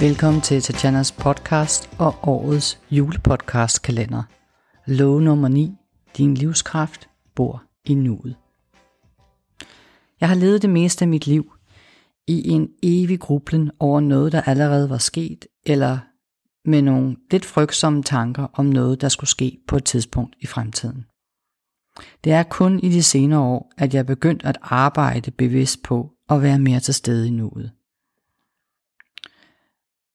Velkommen til Tatjanas podcast og årets julepodcast kalender. Lov nummer 9. Din livskraft bor i nuet. Jeg har levet det meste af mit liv i en evig grublen over noget, der allerede var sket, eller med nogle lidt frygtsomme tanker om noget, der skulle ske på et tidspunkt i fremtiden. Det er kun i de senere år, at jeg er begyndt at arbejde bevidst på at være mere til stede i nuet.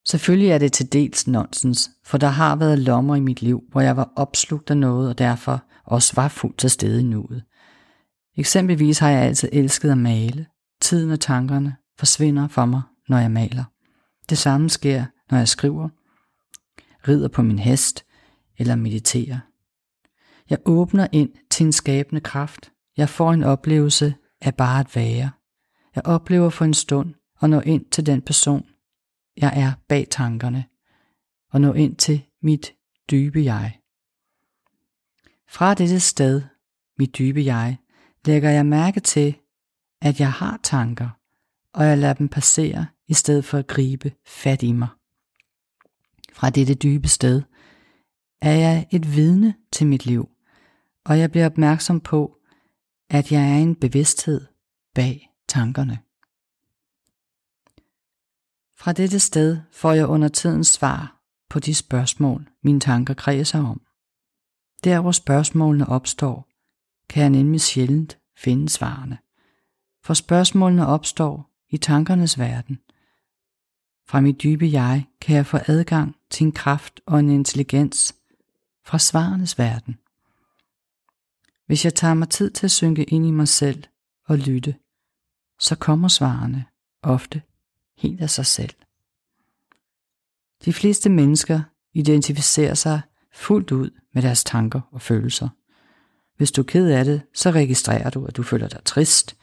Selvfølgelig er det til dels nonsens, for der har været lommer i mit liv, hvor jeg var opslugt af noget og derfor også var fuldt til stede i nuet. Eksempelvis har jeg altid elsket at male. Tiden og tankerne forsvinder for mig, når jeg maler. Det samme sker, når jeg skriver, rider på min hest eller mediterer. Jeg åbner ind til en skabende kraft. Jeg får en oplevelse af bare at være. Jeg oplever for en stund og når ind til den person, jeg er bag tankerne, og nå ind til mit dybe jeg. Fra dette sted, mit dybe jeg, lægger jeg mærke til, at jeg har tanker, og jeg lader dem passere, i stedet for at gribe fat i mig. Fra dette dybe sted er jeg et vidne til mit liv, og jeg bliver opmærksom på, at jeg er en bevidsthed bag tankerne. Fra dette sted får jeg under tiden svar på de spørgsmål, mine tanker kredser om. Der hvor spørgsmålene opstår, kan jeg nemlig sjældent finde svarene. For spørgsmålene opstår i tankernes verden. Fra mit dybe jeg kan jeg få adgang til en kraft og en intelligens fra svarenes verden. Hvis jeg tager mig tid til at synke ind i mig selv og lytte, så kommer svarene ofte helt af sig selv. De fleste mennesker identificerer sig fuldt ud med deres tanker og følelser. Hvis du er ked af det, så registrerer du, at du føler dig trist,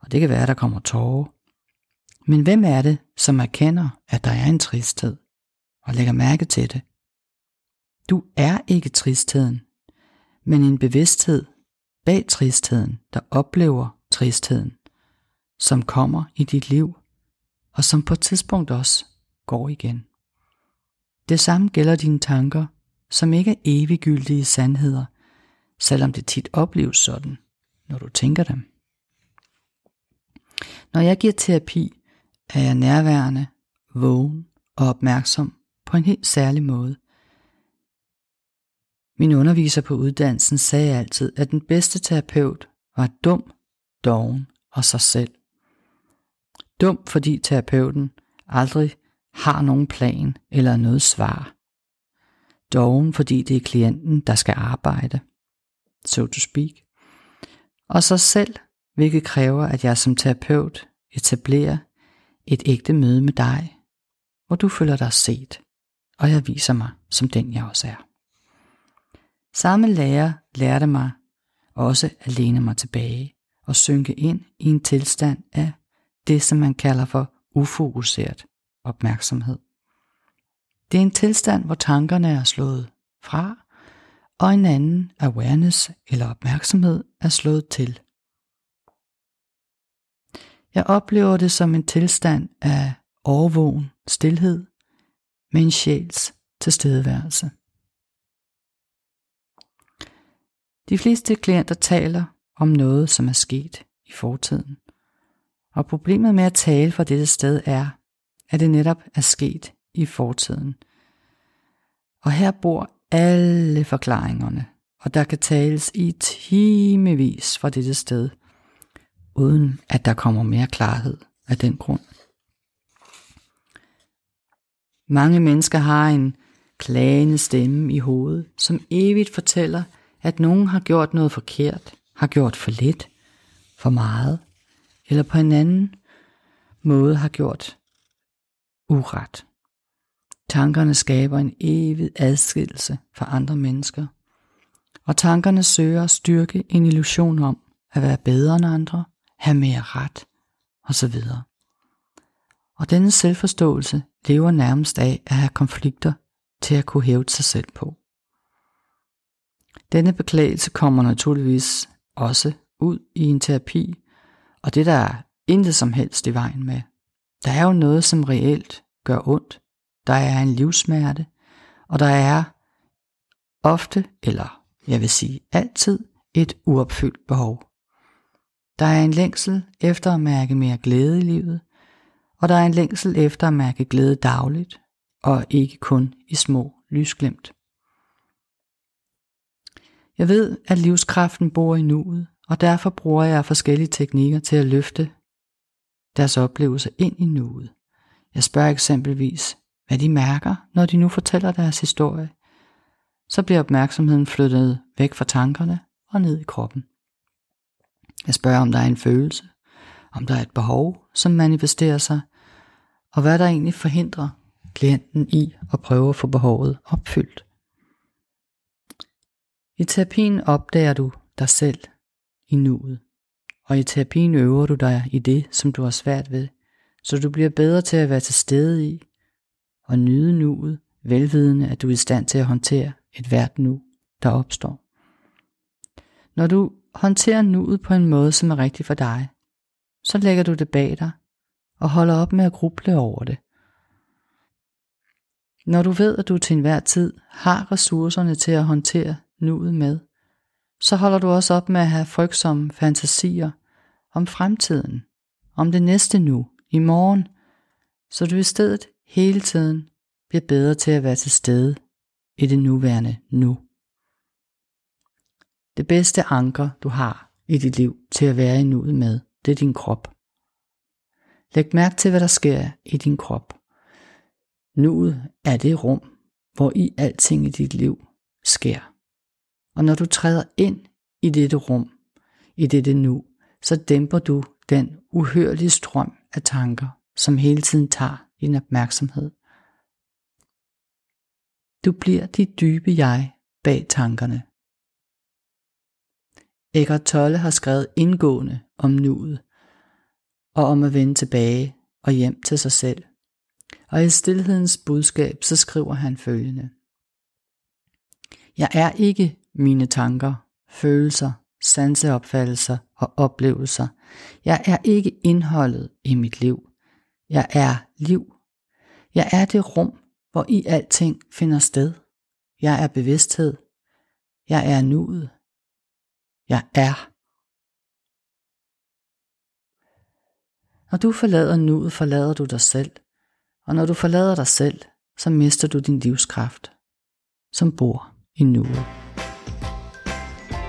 og det kan være, at der kommer tårer. Men hvem er det, som erkender, at der er en tristhed, og lægger mærke til det? Du er ikke tristheden, men en bevidsthed bag tristheden, der oplever tristheden, som kommer i dit liv og som på et tidspunkt også går igen. Det samme gælder dine tanker, som ikke er eviggyldige sandheder, selvom det tit opleves sådan, når du tænker dem. Når jeg giver terapi, er jeg nærværende, vågen og opmærksom på en helt særlig måde. Min underviser på uddannelsen sagde altid, at den bedste terapeut var dum, doven og sig selv. Dum, fordi terapeuten aldrig har nogen plan eller noget svar. Doven, fordi det er klienten, der skal arbejde, so to speak. Og så selv, hvilket kræver, at jeg som terapeut etablerer et ægte møde med dig, hvor du føler dig set, og jeg viser mig som den, jeg også er. Samme lærer lærte mig også at læne mig tilbage og synke ind i en tilstand af det, som man kalder for ufokuseret opmærksomhed. Det er en tilstand, hvor tankerne er slået fra, og en anden awareness eller opmærksomhed er slået til. Jeg oplever det som en tilstand af overvågen stillhed med en sjæls tilstedeværelse. De fleste klienter taler om noget, som er sket i fortiden. Og problemet med at tale fra dette sted er, at det netop er sket i fortiden. Og her bor alle forklaringerne, og der kan tales i timevis fra dette sted, uden at der kommer mere klarhed af den grund. Mange mennesker har en klagende stemme i hovedet, som evigt fortæller, at nogen har gjort noget forkert, har gjort for lidt, for meget, eller på en anden måde har gjort uret. Tankerne skaber en evig adskillelse fra andre mennesker, og tankerne søger at styrke en illusion om at være bedre end andre, have mere ret osv. Og denne selvforståelse lever nærmest af at have konflikter til at kunne hæve sig selv på. Denne beklagelse kommer naturligvis også ud i en terapi, og det der er intet som helst i vejen med. Der er jo noget, som reelt gør ondt der er en livsmærte, og der er ofte, eller jeg vil sige altid, et uopfyldt behov. Der er en længsel efter at mærke mere glæde i livet, og der er en længsel efter at mærke glæde dagligt, og ikke kun i små lysglimt. Jeg ved, at livskraften bor i nuet, og derfor bruger jeg forskellige teknikker til at løfte deres oplevelser ind i nuet. Jeg spørger eksempelvis, hvad de mærker, når de nu fortæller deres historie. Så bliver opmærksomheden flyttet væk fra tankerne og ned i kroppen. Jeg spørger, om der er en følelse, om der er et behov, som manifesterer sig, og hvad der egentlig forhindrer klienten i at prøve at få behovet opfyldt. I terapien opdager du dig selv i nuet, og i terapien øver du dig i det, som du har svært ved, så du bliver bedre til at være til stede i og nyde nuet, velvidende at du er i stand til at håndtere et hvert nu, der opstår. Når du håndterer nuet på en måde, som er rigtig for dig, så lægger du det bag dig og holder op med at gruble over det. Når du ved, at du til enhver tid har ressourcerne til at håndtere nuet med, så holder du også op med at have frygtsomme fantasier om fremtiden, om det næste nu, i morgen, så du i stedet hele tiden bliver bedre til at være til stede i det nuværende nu. Det bedste anker, du har i dit liv til at være i nuet med, det er din krop. Læg mærke til, hvad der sker i din krop. Nuet er det rum, hvor i alting i dit liv sker. Og når du træder ind i dette rum, i dette nu, så dæmper du den uhørlige strøm af tanker, som hele tiden tager din opmærksomhed. Du bliver dit dybe jeg bag tankerne. Eckhart Tolle har skrevet indgående om nuet, og om at vende tilbage og hjem til sig selv. Og i stillhedens budskab, så skriver han følgende. Jeg er ikke mine tanker, følelser, sanseopfattelser og oplevelser. Jeg er ikke indholdet i mit liv. Jeg er liv. Jeg er det rum, hvor i alting finder sted. Jeg er bevidsthed. Jeg er nuet. Jeg er. Når du forlader nuet, forlader du dig selv. Og når du forlader dig selv, så mister du din livskraft, som bor i nuet.